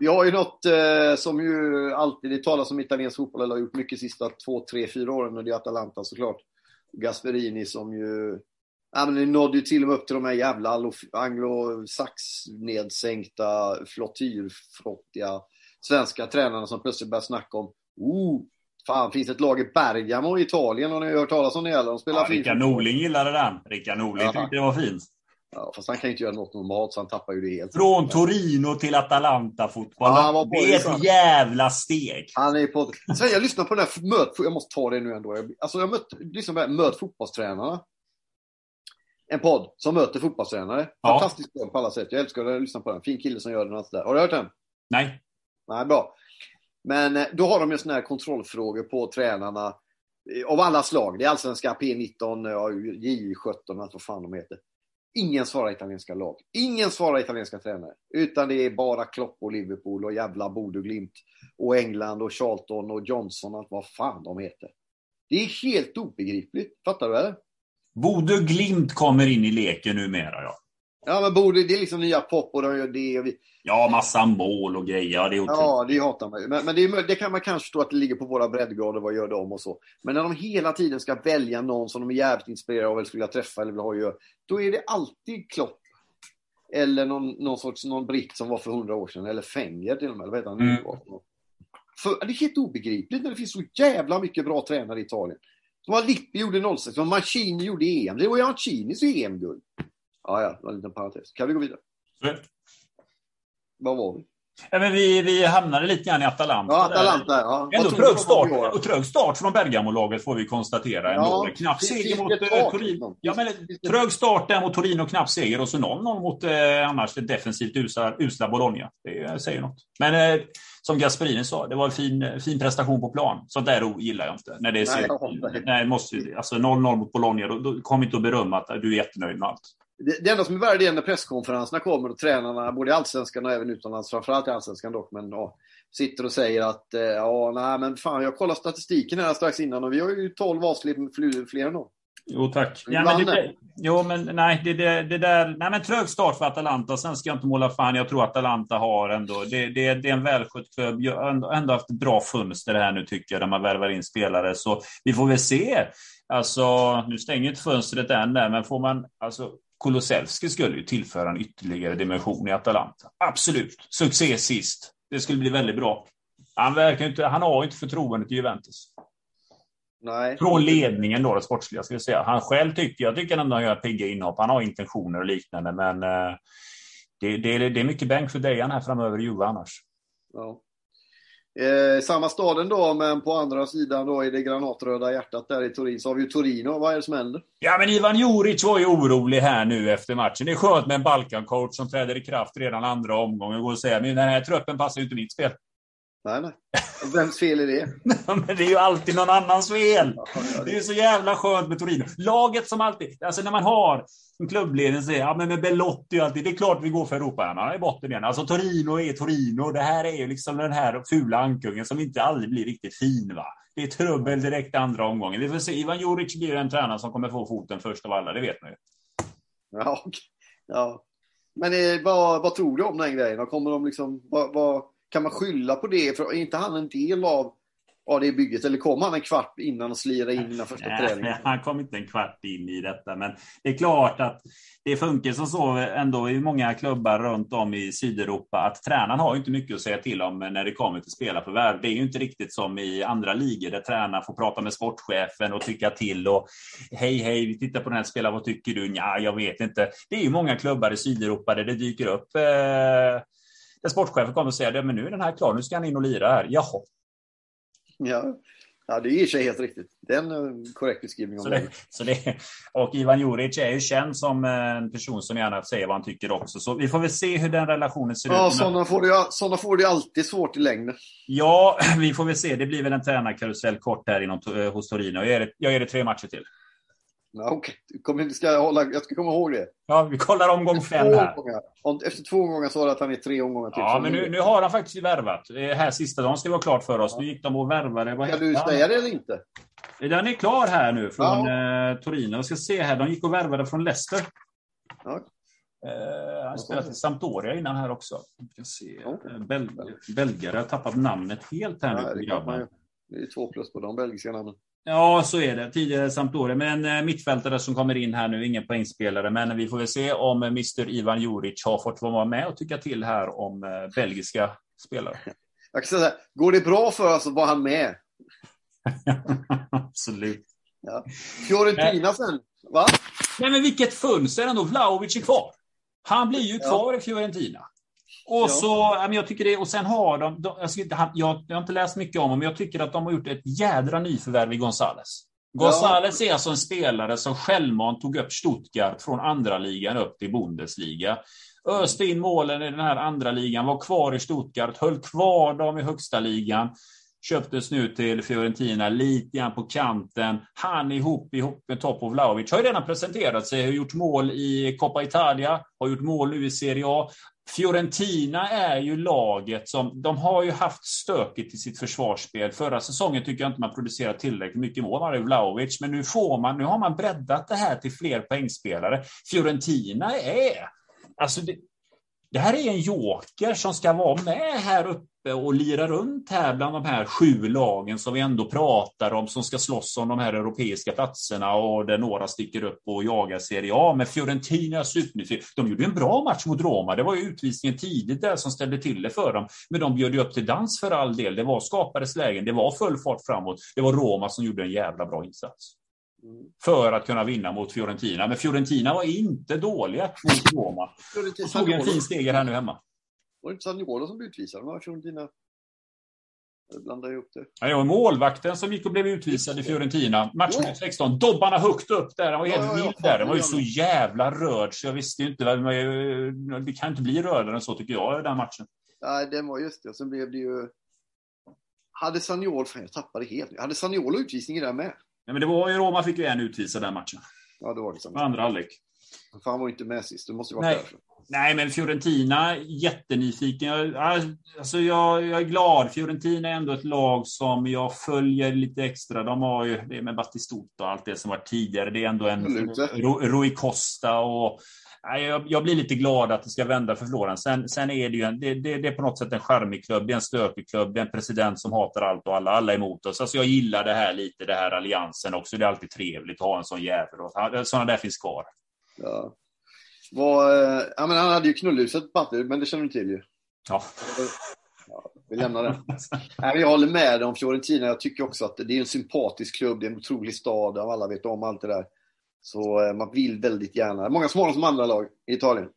Vi har ju något eh, som ju alltid, det talas om italiensk fotboll, eller har gjort mycket sista två, tre, fyra åren, och det är Atalanta såklart. Gasperini som ju Ja, men det nådde ju till och med upp till de här jävla anglosax-nedsänkta, flottyrfrottiga svenska tränarna som plötsligt började snacka om oh, Fan, finns ett lag i Bergamo i Italien? Har ni hört talas om det? Eller? De spelar ja, Rickard Norling gillade den. Rickard Norling ja. tyckte det var fint. Ja, fast han kan inte göra något normalt så han tappar ju det helt. Från Torino till Atalanta-fotboll. Ja, det är ett jävla steg. Han är på... Sen jag lyssnar på den här möt... Jag måste ta det nu ändå. Alltså jag mött, liksom, möt fotbollstränarna en podd som möter fotbollstränare. Ja. Fantastisk podd på alla sätt. Jag älskar att lyssna på den. Fin kille som gör den. Och där. Har du hört den? Nej. Nej, bra. Men eh, då har de ju sådana här kontrollfrågor på tränarna eh, av alla slag. Det är allsvenska, P19, J17, allt vad fan de heter. Ingen svarar italienska lag. Ingen svarar italienska tränare. Utan det är bara Klopp och Liverpool och jävla Bodø Glimt och England och Charlton och Johnson och allt vad fan de heter. Det är helt obegripligt. Fattar du eller? Bodö Glimt kommer in i leken numera, ja. Ja, men Bodö, det är liksom nya pop och de gör det. Och vi... Ja, massa mål och grejer. Ja, det är otroligt. Ja, det hatar man Men, men det, är, det, kan man kanske förstå att det ligger på våra breddgrader. Vad gör de och så. Men när de hela tiden ska välja någon som de är jävligt inspirerade av eller skulle vilja träffa eller vill ha att göra. Då är det alltid Klopp. Eller någon, någon sorts någon britt som var för hundra år sedan. Eller Fenger till och med. Eller vad heter han? Mm. För, det är helt obegripligt när det finns så jävla mycket bra tränare i Italien. Som var Lippi gjorde 06, som Mancini gjorde EM. Det var ju Mancinis EM-guld. Ja, ja, det var en liten parentes. Kan vi gå vidare? Mm. Var var vi? Ja, men vi, vi hamnade lite grann i Atalanta. Ja, Atalanta, ja. Ändå trög start, och trög start från Bergamo-laget får vi konstatera. Ja, knapp seger mot eh, Torino. Ja, men, trög start där mot Torino, knapp seger och så 0-0 mot eh, annars det defensivt usla, usla Bologna. Det säger något. Men eh, som Gasperini sa, det var en fin, fin prestation på plan. Sånt där gillar jag inte. När det är så, nej, måste, alltså 0-0 mot Bologna, då, då kom inte att berömma att du är jättenöjd med allt. Det, det enda som är värre är när presskonferenserna kommer och tränarna, både i Allsvenskan och även utomlands, framförallt i Allsvenskan dock, men ja, sitter och säger att eh, ja, nej men fan, jag kollade statistiken här strax innan och vi har ju 12 avslut fler än dem. Jo tack. Ja, men det, jo men nej, det, det, det, där, nej men trög start för Atalanta. Sen ska jag inte måla fan. Jag tror att Atalanta har ändå, det, det, det är en välskött klubb. Jag har ändå, ändå haft bra fönster här nu tycker jag, där man värvar in spelare. Så vi får väl se. Alltså, nu stänger inte fönstret än där, men får man, alltså Kulusevski skulle ju tillföra en ytterligare dimension i Atalanta. Absolut. Succé sist. Det skulle bli väldigt bra. Han, verkar inte, han har inte förtroendet i Juventus. Nej. Från ledningen då, det sportsliga, ska vi säga. Han själv tycker, jag tycker ändå han gör pigga inhopp. Han har intentioner och liknande, men eh, det, det, det, är mycket bänk för Dejan här framöver i Juve annars. Ja. Eh, samma staden då, men på andra sidan då i det granatröda hjärtat där i Turin så har vi ju Torino. Vad är det som händer? Ja, men Ivan Juric var ju orolig här nu efter matchen. Det är skönt med en Balkan-coach som träder i kraft redan andra omgången och säger men den här truppen passar ju inte mitt spel. Nej, nej. Och vems fel är det? men det är ju alltid någon annans fel. Det är ju så jävla skönt med Torino. Laget som alltid, alltså när man har en klubbledning säger ja men med Belotti och alltid, det är klart vi går för Europa. Han är i botten igen. Alltså Torino är Torino. Det här är ju liksom den här fula ankungen som inte aldrig blir riktigt fin va. Det är trubbel direkt andra omgången. Vi får se. Ivan Juric blir den tränare som kommer få foten först av alla, det vet man ju. Ja, ja. Men eh, vad, vad tror du om den grejen? Kommer de liksom, vad, vad, kan man skylla på det? För är inte han en del av, av det bygget? Eller kom han en kvart innan och slira in innan första Nej, träningen? Han kom inte en kvart in i detta, men det är klart att det funkar som så ändå i många klubbar runt om i Sydeuropa att tränaren har inte mycket att säga till om när det kommer till spelarförvärv. Det är ju inte riktigt som i andra ligor där tränaren får prata med sportchefen och tycka till och hej hej, vi tittar på den här spelaren, vad tycker du? Ja, jag vet inte. Det är ju många klubbar i Sydeuropa där det dyker upp eh, där sportchefen kommer och säger men nu är den här klar, nu ska han in och lira här. Jaha. Ja, ja det är i sig helt riktigt. Det är en eh, korrekt beskrivning Så det. så det, och Ivan Juric är ju känd som en person som gärna säger vad han tycker också. Så vi får väl se hur den relationen ser Ja, ut. sådana får, det, såna får det alltid svårt i längden. Ja, vi får väl se. Det blir väl en tränarkarusell kort här inom, eh, hos Torino. Jag ger, det, jag ger det tre matcher till. Ja, Okej, kommer, ska jag, hålla, jag ska komma ihåg det. Ja, vi kollar omgång fem Två här. omgångar. Om- Efter två omgångar så det att han är tre omgångar till. Ja, men nu, nu har han faktiskt värvat. Här sista dagen ska vi ha klart för oss. Nu gick de och värvade. Vad Ska du han? säga det eller inte? Den är klar här nu från eh, Torino. Jag ska se här. De gick och värvade från Leicester. Ja. Eh, han spelade till Sampdoria innan här också. Vi ska se. Okej. Eh, Bel belgare. Jag har tappat namnet helt här nu. Ja, det, kan det är två plus på de belgiska namnen. Ja, så är det. Tidigare Sampdoria. Men eh, mittfältare som kommer in här nu, ingen poängspelare. Men vi får väl se om eh, Mr Ivan Juric har fått vara med och tycka till här om eh, belgiska spelare. Jag kan säga så här, går det bra för oss så var han med. Absolut. Ja. Fiorentina sen, va? Nej, men vilket fönster ändå. Vlahovic är kvar. Han blir ju kvar i Fiorentina. Och Ja. så, ja, jag tycker det, och sen har de, de jag, inte, jag, jag har inte läst mycket om dem, men jag tycker att de har gjort ett jädra nyförvärv i Gonzales. Gonzales är alltså en spelare som självmant tog upp Stuttgart från andra ligan upp till Bundesliga. Öste in målen i den här andra ligan, var kvar i Stuttgart, höll kvar dem i högsta ligan. Köptes nu till Fiorentina lite grann på kanten. Han ihop, ihop med Topov Vlahovic har ju redan presenterat sig, har gjort mål i Coppa Italia, har gjort mål nu i Serie A. Fiorentina är ju laget som, de har ju haft stökigt i sitt försvarsspel. Förra säsongen tycker jag inte man producerade tillräckligt mycket mål, man hade Vlahovic, men nu får man, nu har man breddat det här till fler poängspelare. Fiorentina är, alltså det, det här är en joker som ska vara med här uppe och lira runt här bland de här sju lagen som vi ändå pratar om som ska slåss om de här europeiska platserna och där några sticker upp och jagar Serie A. Men Fiorentina supernyfiken. De gjorde en bra match mot Roma. Det var ju utvisningen tidigt där som ställde till det för dem. Men de bjöd ju upp till dans för all del. Det var skapades lägen. Det var full fart framåt. Det var Roma som gjorde en jävla bra insats för att kunna vinna mot Fiorentina. Men Fiorentina var inte dåliga mot Roma. Tog en fin seger här nu hemma. Var det inte Saniolo som blev utvisad? Var Fiorentina. Jag blandar ihop det. Ja, det var målvakten som gick och blev utvisad i Fiorentina. Match mot 16. Dobbarna högt upp där. Han var helt vild där. Den var ju så jävla rörd så jag visste ju inte. Det kan inte bli rödare än så tycker jag, den matchen. Nej, det var just det. Sen blev det ju... Hade Saniolo... Fan, jag tappade helt. Hade Saniolo utvisning i det med? Ja, men det var ju Roma fick ju en utvisad den matchen. Ja, det var det. Andra halvlek. För han var ju inte med sist. Det måste ju vara Nej. därför. Nej, men Fiorentina, jättenyfiken. Jag, alltså jag, jag är glad. Fiorentina är ändå ett lag som jag följer lite extra. De har ju det med Battistuta och allt det som var tidigare. Det är ändå en Rui Costa och jag, jag blir lite glad att det ska vända för Florens. Sen, sen är det ju en, det, det, det är på något sätt en charmig klubb. Det är en stökig klubb. Det är en president som hatar allt och alla. Alla är emot oss. Alltså jag gillar det här lite, det här alliansen också. Det är alltid trevligt att ha en sån jävel. Och Sådana där finns kvar. Ja. Var, eh, ja, men han hade ju knullhuset Batti, men det känner du till ju. Ja. Ja, vi lämnar det. Nej, jag håller med dig om Fiorentina. Jag tycker också att det är en sympatisk klubb. Det är en otrolig stad. och Alla vet om allt det där. Så eh, man vill väldigt gärna. Många som har dem som andra lag i Italien.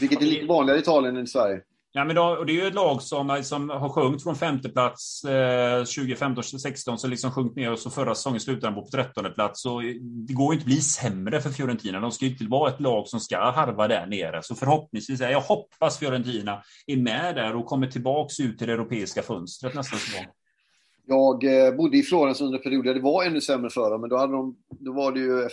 Vilket är lite vanligare i Italien än i Sverige. Ja, men då, och det är ju ett lag som, eh, som har sjunkit från femte plats eh, 2015-16, så liksom sjunkit ner och så förra säsongen slutade de på trettonde plats. Så eh, det går ju inte att bli sämre för Fiorentina. De ska ju inte vara ett lag som ska harva där nere. Så förhoppningsvis, jag hoppas Fiorentina är med där och kommer tillbaks ut till det europeiska fönstret nästa säsong. Jag eh, bodde i Florens under perioder det var ännu sämre för dem, men då, hade de, då var det ju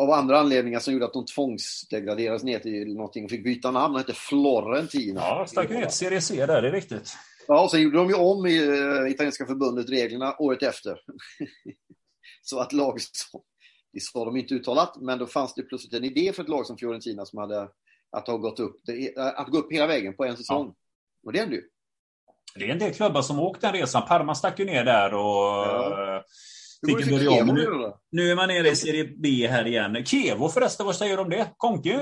av andra anledningar som gjorde att de tvångsdegraderades ner till någonting och fick byta namn. De hette Florentina. Ja, stack ner Serie C där, det är riktigt. Ja, och sen gjorde de ju om i uh, italienska förbundet reglerna året efter. så att lag det sa de inte uttalat, men då fanns det plötsligt en idé för ett lag som Fiorentina som hade att ha gått upp, att gå upp hela vägen på en säsong. Ja. Och det hände ju. Det är en del klubbar som åkt den resan. Parma stack ju ner där och ja. fick en börja om. Nu, är man nere i Serie B här igen. Kevo förresten, vad säger du om det? Konke ju.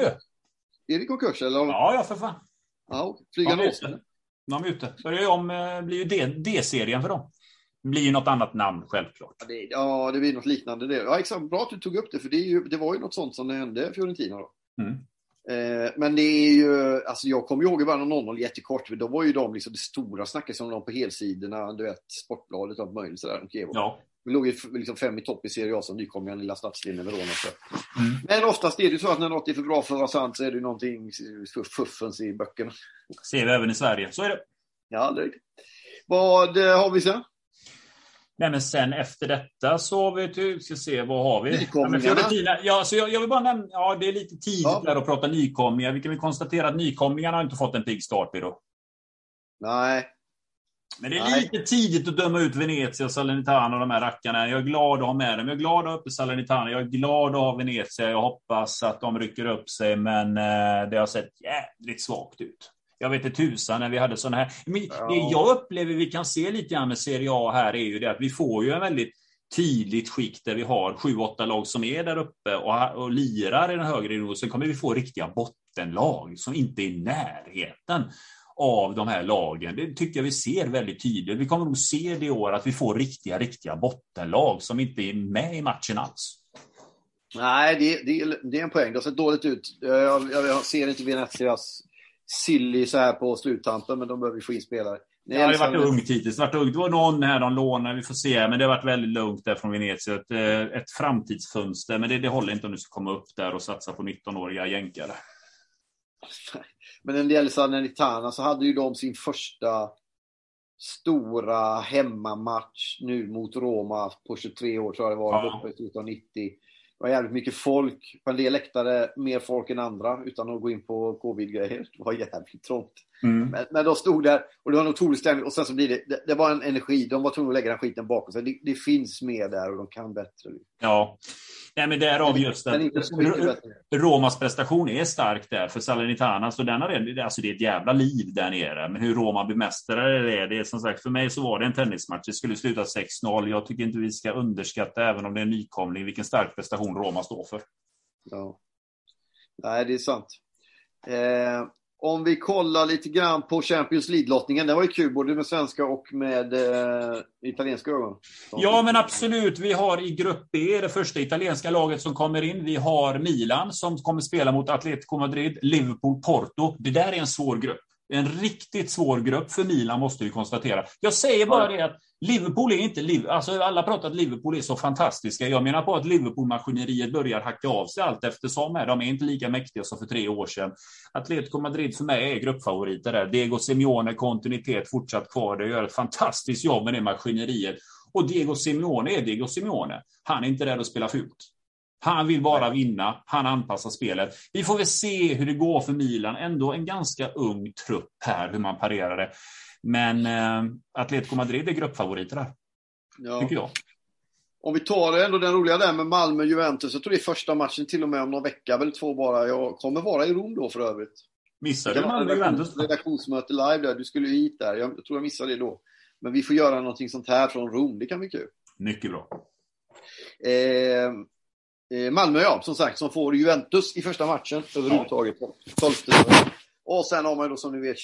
Är det konkurs eller? Ja, ja för fan. Ja, flygande Åsne. De är ute. Börjar ju om, eh, blir ju D-serien för dem. Det blir ju något annat namn självklart. Ja, det, ja, det blir något liknande det. Ja, exakt. Bra att du tog upp det, för det, ju, det var ju något sånt som det hände Fiorentina då. Mm. Eh, men det är ju, alltså jag kommer ihåg i början av 00 jättekort, då var ju de liksom det stora snacket om dem på helsidorna, du vet, Sportbladet och allt möjligt sådär. Ja. Vi låg ju liksom fem i topp i Serie A som nykomlingar, lilla stadsdelen Verona. Mm. Men oftast är det så att när något är för bra för att vara sant så är det någonting fuffens i böckerna. Ser vi även i Sverige, så är det. Ja, det är det. Vad eh, har vi sen? Nej, men sen efter detta så har vi, ska se, vad har vi? Nykomlingarna. Ja, så jag, jag, vill bara nämna, ja det är lite tidigt ja. där att prata nykomlingar. Vi kan väl konstatera att nykomlingarna har inte fått en pigg start, då. Nej. Men det är Nej. lite tidigt att döma ut Venezia och Salernitana och de här rackarna. Jag är glad att ha med dem. Jag är glad att ha uppe Salernitana. Jag är glad att ha Venezia. Jag hoppas att de rycker upp sig, men eh, det har sett jävligt svagt ut jag vet inte tusan när vi hade sådana här. Men ja. Det jag upplever vi kan se lite grann med Serie A här är ju det att vi får ju en väldigt tydligt skikt där vi har sju, åtta lag som är där uppe och, och lirar i den högre nivån. Sen kommer vi få riktiga bottenlag som inte är i närheten av de här lagen. Det tycker jag vi ser väldigt tydligt. Vi kommer nog se det i år att vi får riktiga, riktiga bottenlag som inte är med i matchen alls. Nej, det, det, det är en poäng. Det har sett dåligt ut. Jag, jag, jag ser inte Venezias silly så här på sluttampen, men de behöver få in spelare. Ja, det har varit ungt hittills. Det, varit ungt. det var någon här de lånade, vi får se. Men det har varit väldigt lugnt där från Venezia. Ett, eh, ett framtidsfönster, men det, det håller inte om du ska komma upp där och satsa på 19-åriga jänkare. Men när det gäller Salernitana så hade ju de sin första stora hemmamatch nu mot Roma på 23 år, tror jag det var, ja. uppe i slutet av 90. Det var jävligt mycket folk. På en del läktare mer folk än andra utan att gå in på covid-grejer. Det var jävligt trångt. Mm. Men, men de stod där och det var en otrolig stämning och sen så blir det, det, det var en energi. De var tvungna att lägga den skiten bakom sig. Det, det finns mer där och de kan bättre. Ja, Nej, men därav just att Romas prestation är stark där för Salernitana. Så den har, alltså det är ett jävla liv där nere. Men hur Roma bemästrar det, det är som sagt, för mig så var det en tennismatch. Det skulle sluta 6-0. Jag tycker inte vi ska underskatta, även om det är en nykomling, vilken stark prestation Roma står för. Ja. Nej, det är sant. Eh, om vi kollar lite grann på Champions League-lottningen. Den var ju kul, både med svenska och med eh, italienska ögon. Ja, men absolut. Vi har i Grupp B det första italienska laget som kommer in. Vi har Milan som kommer spela mot Atletico Madrid, Liverpool, Porto. Det där är en svår grupp. En riktigt svår grupp för Milan måste vi konstatera. Jag säger bara det att Liverpool är inte Liverpool. Alltså alla pratar att Liverpool är så fantastiska. Jag menar på att Liverpool-maskineriet börjar hacka av sig allt eftersom. De är inte lika mäktiga som för tre år sedan. Atletico Madrid för mig är gruppfavoriter där. Diego Simeone, kontinuitet fortsatt kvar. Det gör ett fantastiskt jobb med det maskineriet. Och Diego Simeone är Diego Simeone. Han är inte där att spela fult. Han vill bara vinna, han anpassar spelet. Vi får väl se hur det går för Milan. Ändå en ganska ung trupp här, hur man parerar det. Men eh, Atletico Madrid är gruppfavoriter här. Ja. Tycker jag. Om vi tar ändå den roliga där med Malmö-Juventus. Jag tror det är första matchen till och med om någon vecka, väl två bara. Jag kommer vara i Rom då för övrigt. Missar du Malmö-Juventus? Redaktionsmöte live där. Du skulle ju hit där. Jag tror jag missade det då. Men vi får göra någonting sånt här från Rom. Det kan bli kul. Mycket bra. Eh, Malmö ja, som sagt, som får Juventus i första matchen överhuvudtaget. 12 Och sen har man då som ni vet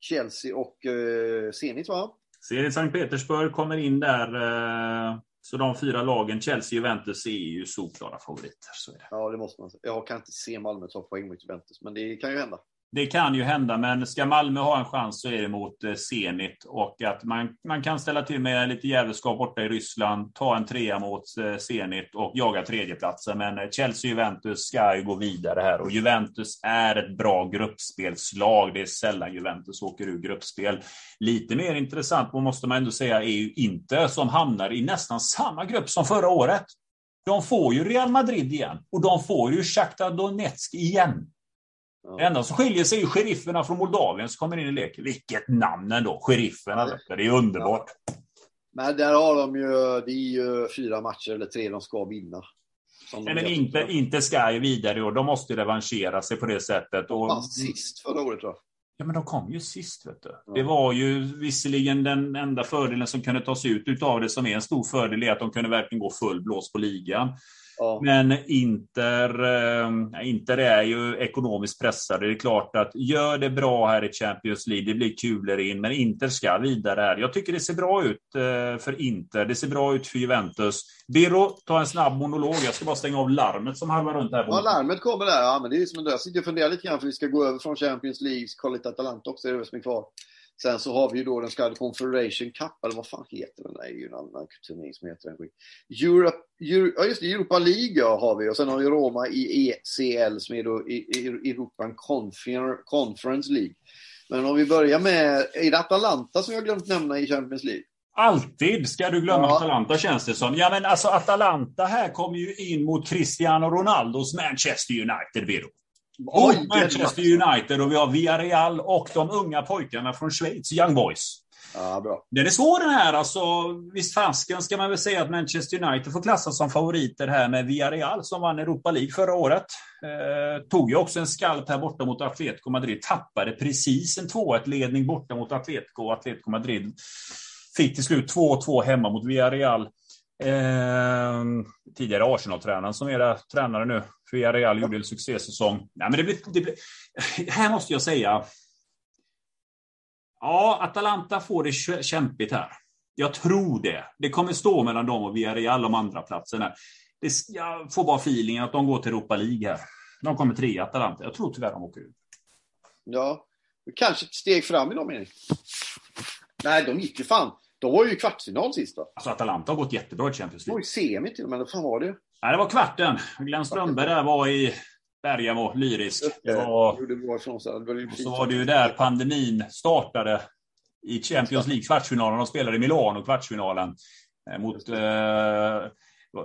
Chelsea och eh, Zenit va? Zenit Sankt Petersburg kommer in där. Eh, så de fyra lagen, Chelsea Juventus, är ju solklara favoriter. Så är det. Ja, det måste man säga. Jag kan inte se Malmö ta poäng mot Juventus, men det kan ju hända. Det kan ju hända, men ska Malmö ha en chans så är det mot eh, Zenit och att man, man kan ställa till med lite jävelskap borta i Ryssland, ta en trea mot eh, Zenit och jaga tredjeplatsen. Men eh, Chelsea Chelsea-Juventus ska ju gå vidare här och Juventus är ett bra gruppspelslag. Det är sällan Juventus åker ur gruppspel. Lite mer intressant måste man ändå säga är ju Inter som hamnar i nästan samma grupp som förra året. De får ju Real Madrid igen och de får ju Shakhtar Donetsk igen. Ja. Det enda som skiljer sig är sherifferna från Moldavien som kommer in i leken. Vilket namn ändå! Sherifferna. Ja. Det är underbart. Ja. Men där har de ju, det är ju fyra matcher eller tre de ska vinna. Nej, men inte, inte ska ju vidare år. De måste revanschera sig på det sättet. Och... Fast sist förra året då? Ja, men de kom ju sist. Vet du. Ja. Det var ju visserligen den enda fördelen som kunde tas ut av det som är en stor fördel är att de kunde verkligen gå full blås på ligan. Ja. Men Inter, äh, Inter är ju ekonomiskt pressade. Det är klart att gör det bra här i Champions League, det blir kulor in, men Inter ska vidare här. Jag tycker det ser bra ut äh, för Inter. Det ser bra ut för Juventus. Biro, ta en snabb monolog. Jag ska bara stänga av larmet som harvar runt här. Ja, larmet kommer där. Ja, men det är som en Jag sitter och funderar lite grann för vi ska gå över från Champions League, kolla lite Atalanta också, det är det som är kvar. Sen så har vi ju då den kallade Confederation Cup, eller vad fan heter den? Det är ju en annan turnering som heter den. Europe, Euro, ja just det, Europa League har vi och sen har vi Roma i ECL som är då European Conference League. Men om vi börjar med, är det Atalanta som jag glömt nämna i Champions League? Alltid ska du glömma ja. Atalanta känns det som. Ja men alltså Atalanta här kommer ju in mot Cristiano Ronaldos Manchester United, Och Manchester United och vi har Villarreal och de unga pojkarna från Schweiz, Young Boys. Ja, bra. Den är svår den här. Alltså, visst fasken ska man väl säga att Manchester United får klassas som favoriter här med Villarreal som vann Europa League förra året. Eh, tog ju också en skalp här borta mot Atletico Madrid. Tappade precis en 2-1-ledning borta mot Atletico. Atletico Madrid fick till slut 2-2 hemma mot Villarreal. Eh, tidigare Arsenal-tränaren som är tränare nu. För Villarreal gjorde en succésäsong. Nej, men det blir, det blir, här måste jag säga. Ja, Atalanta får det kämpigt här. Jag tror det. Det kommer stå mellan dem och Villarreal om andra platsen här. Det, jag får bara feelingen att de går till Europa League här. De kommer tre Atalanta. Jag tror tyvärr de åker ut. Ja, kanske ett steg fram i dem, Erik. Nej, de gick ju fan. De var ju i kvartsfinal sist då. Alltså Atalanta har gått jättebra i Champions League. Det var ju semi till och med. Vad fan var det? Nej, det var kvarten. Glenn Strömberg där var i Bergamo, lyrisk. Det var, det bra ifrån sig. Det var så var det ju där pandemin startade i Champions League kvartsfinalen. De spelade i Milano kvartsfinalen eh, mot, eh,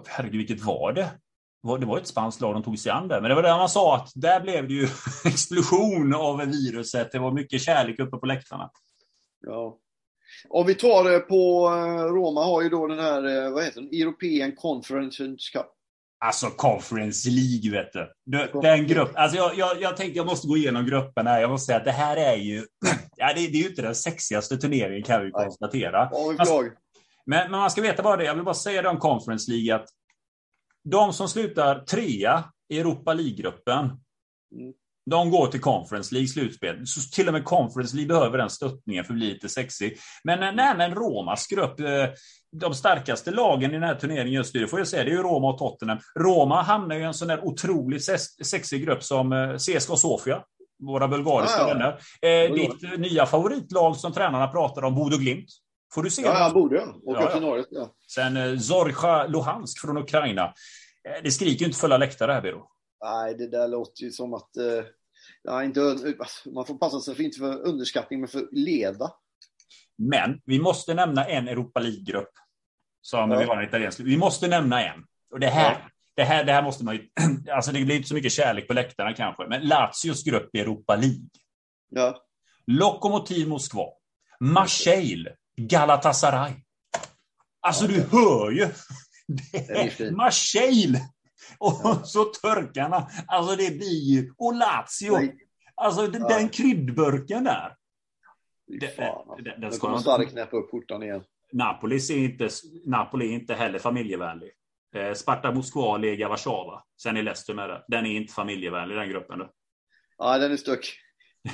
herregud vilket var det? Det var ett spanskt lag de tog sig an där. Men det var där man sa att där blev det ju explosion av viruset. Det var mycket kärlek uppe på läktarna. Ja. Om vi tar det på eh, Roma har ju då den här, eh, vad heter den, European Conference Cup. Alltså Conference League, vet du. Den grupp, alltså jag, jag, jag tänkte jag måste gå igenom gruppen här. Jag måste säga att det här är ju, ja, det, det är ju inte den sexigaste turneringen kan vi konstatera. Alltså, men, men, man ska veta bara det, jag vill bara säga det om Conference League att de som slutar trea i Europa League-gruppen, mm. De går till Conference League slutspel. Så till och med Conference League behöver den stöttningen för att bli lite sexig. Men eh, nej, men Romas grupp, eh, de starkaste lagen i den här turneringen just nu, det får jag säga, det är ju Roma och Tottenham. Roma hamnar ju i en sån där otroligt sexig grupp som eh, CSKA Sofia, våra bulgariska ah, ja. vänner. Eh, ditt nya favoritlag som tränarna pratar om, Bodo Glimt. Får du se? Ja, han borde åka ja, till Norge. Ja. Sen eh, Zorja Luhansk från Ukraina. Eh, det skriker ju inte fulla läktare här, Biro. Nej, det där låter ju som att eh, ja, inte, man får passa sig för inte för underskattning, men för leda. Men vi måste nämna en Europa League-grupp. Som ja. vi har en italiensk. Vi måste nämna en. Och det här, ja. det här, det här måste man ju... Alltså det blir inte så mycket kärlek på läktarna kanske, men Lazios grupp i Europa League. Ja. Lokomotiv Moskva. Marseille. Galatasaray. Alltså ja. du hör ju. Det är Marseille och ja. så turkarna. Alltså det blir ju... Och Lazio. Alltså den, ja. den kryddburken där. Alltså. den, den ska kommer inte knäppa upp portarna igen. Napoli är inte, Napoli är inte heller familjevänlig. Eh, Sparta Moskva, Lega Warszawa. Sen är Leicester med det. Den är inte familjevänlig den gruppen. Då. Ja, den är stuck.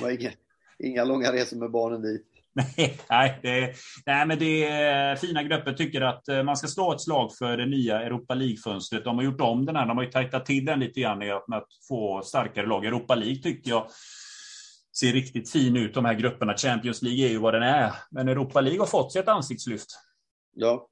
Inga, inga långa resor med barnen dit. nej, det, nej, men det är fina grupper tycker att eh, man ska slå ett slag för det nya Europa League-fönstret. De har gjort om den här, de har ju tajtat till den lite grann med att få starkare lag. Europa League tycker jag ser riktigt fin ut, de här grupperna. Champions League är ju vad den är. Men Europa League har fått sig ett ansiktslyft. Ja.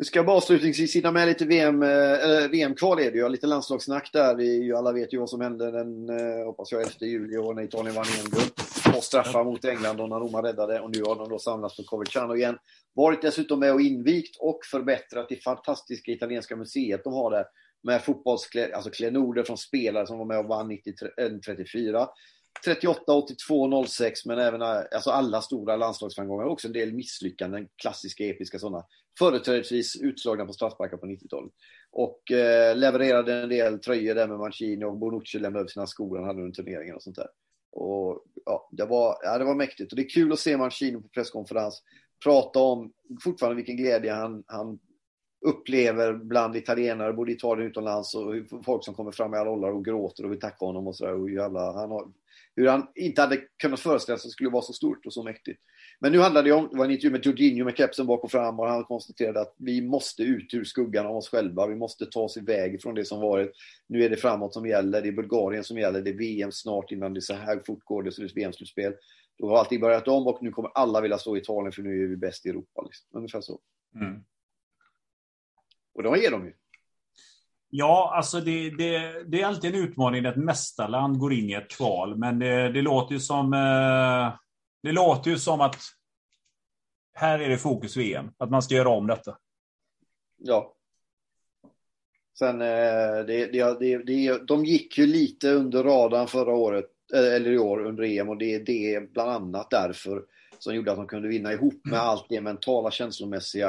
Vi ska bara avslutningsvis hinna med lite VM, äh, eh, eh, VM-kval är det ju. Lite landslagssnack där. Vi, alla vet ju vad som hände den, äh, hoppas jag, 11 juli och när Italien vann EM-guld. Och straffar mot England och när Roma räddade. Och nu har de då samlats på Coverciano igen. Varit dessutom med och invigt och förbättrat det fantastiska italienska museet de har där. Med fotbollsklenoder alltså från spelare som var med och vann 1934. 38, 82, 06, men även eh, alltså alla stora landslagsframgångar. Också en del misslyckanden, klassiska episka sådana. Företrädesvis utslagna på straffsparkar på 90-talet. Och eh, levererade en del tröjor där med Mancini och Bonucci lämnade över sina skor han hade under turneringen och sånt där. Och ja, det var, ja, det var mäktigt. Och det är kul att se Mancini på presskonferens prata om fortfarande vilken glädje han, han upplever bland italienare, både i Italien och utomlands, och folk som kommer fram i alla åldrar och gråter och vill tacka honom och sådär. Och jävla, han har, hur han inte hade kunnat föreställa sig att det skulle vara så stort och så mäktigt. Men nu handlade det om, det var en intervju med Jorginho med kepsen bak och fram och han konstaterade att vi måste ut ur skuggan av oss själva. Vi måste ta oss iväg från det som varit. Nu är det framåt som gäller, det är Bulgarien som gäller, det är VM snart innan det är så här fort går det så det är VM-slutspel. Då har allting börjat om och nu kommer alla vilja stå i Italien för nu är vi bäst i Europa. Liksom. Ungefär så. Mm. Och det ger de ju. Ja, alltså det, det, det, är alltid en utmaning när ett mästarland går in i ett kval. Men det, det, låter ju som eh, det låter ju som att här är det fokus VM. Att man ska göra om detta. Ja. Sen, eh, det, det, det, de gick ju lite under radarn förra året, eh, eller i år under EM och det är det bland annat därför som gjorde att de kunde vinna ihop med allt det mentala, känslomässiga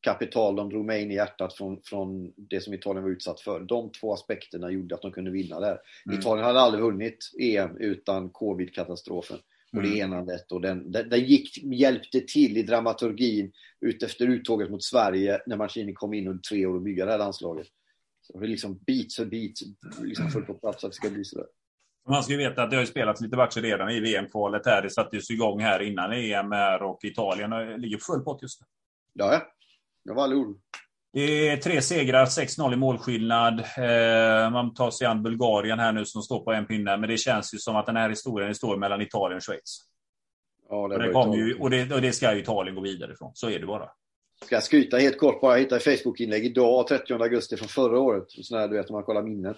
kapital de drog med in i hjärtat från, från det som Italien var utsatt för. De två aspekterna gjorde att de kunde vinna där. Mm. Italien hade aldrig vunnit EM utan covid-katastrofen och det mm. enandet. Och den, den, den, gick, hjälpte till i dramaturgin utefter uttåget mot Sverige när Mancini kom in under tre år och bygga det här landslaget. Så det är liksom bit för bit liksom fullt på plats att det ska bli sådär. Man ska ju veta att det har spelats lite matcher redan i VM-kvalet här. Det sattes igång här innan EM här och Italien ligger full pott just nu. Ja, ja. Jag var. Det är tre segrar, 6-0 i målskillnad. Eh, man tar sig an Bulgarien här nu som står på en pinne. Men det känns ju som att den här historien står mellan Italien och Schweiz. Ja, det och, det kommer ju, och, det, och det ska ju Italien gå vidare ifrån. Så är det bara. Ska jag skryta helt kort bara. Jag hittade Facebook-inlägg idag, 30 augusti från förra året. Sån här, du vet, om man kollar minnen.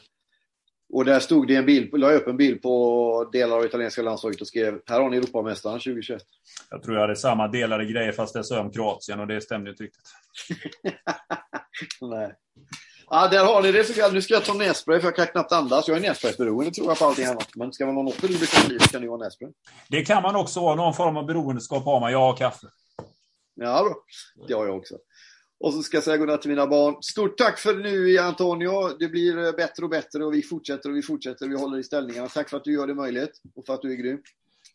Och där stod det en bild, la jag upp en bild på delar av italienska landslaget och skrev här har ni Europamästaren 2021. Jag tror jag hade samma delade grejer fast det sa om Kroatien och det stämde inte riktigt. Nej. Ja, där har ni det. Nu ska jag ta nässpray för jag kan knappt andas. Jag är nässpraysberoende tror jag på allting annat. Men ska man ha något beroende kan det kan det vara nässpray. Det kan man också vara. Någon form av beroendeskap har man. Jag har kaffe. Ja, bra. Det har jag också. Och så ska jag säga godnatt till mina barn. Stort tack för nu Antonio. Det blir eh, bättre och bättre och vi fortsätter och vi fortsätter. Vi håller i ställningarna. Tack för att du gör det möjligt och för att du är grym.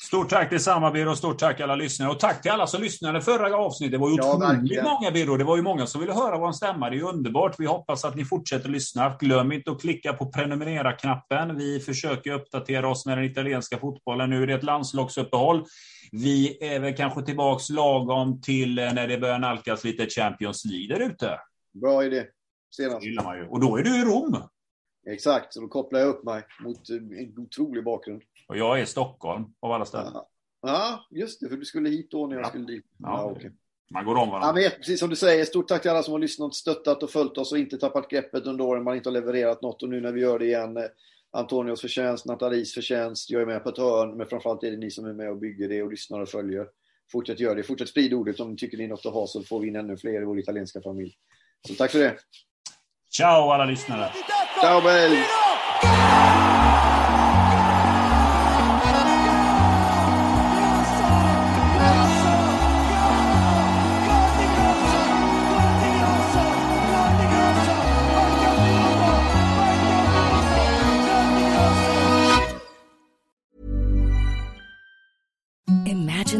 Stort tack detsamma Birro och stort tack alla lyssnare. Och tack till alla som lyssnade förra avsnittet. Det var ju ja, otroligt många Birro. Det var ju många som ville höra vår stämma. Det är underbart. Vi hoppas att ni fortsätter lyssna. Glöm inte att klicka på prenumerera-knappen. Vi försöker uppdatera oss med den italienska fotbollen. Nu är det ett landslagsuppehåll. Vi är väl kanske tillbaks lagom till eh, när det börjar nalkas lite Champions League där ute. Bra idé. Senast. Och då är du i Rom. Exakt, så då kopplar jag upp mig mot en otrolig bakgrund. Och jag är i Stockholm, av alla ställen. Ja, ja just det, för du skulle hit då när jag ja. skulle dit. Ja, ja okay. Man går om varandra. Ja, men precis som du säger, stort tack till alla som har lyssnat, stöttat och följt oss och inte tappat greppet under åren man inte har levererat något. Och nu när vi gör det igen, eh, Antonios förtjänst, Natalies förtjänst, jag är med på ett hörn, men framförallt är det ni som är med och bygger det och lyssnar och följer. Fortsätt göra det, fortsätt sprida ordet om ni tycker det är något att ha så får vi in ännu fler i vår italienska familj. Så tack för det. Ciao alla lyssnare. Ciao belli.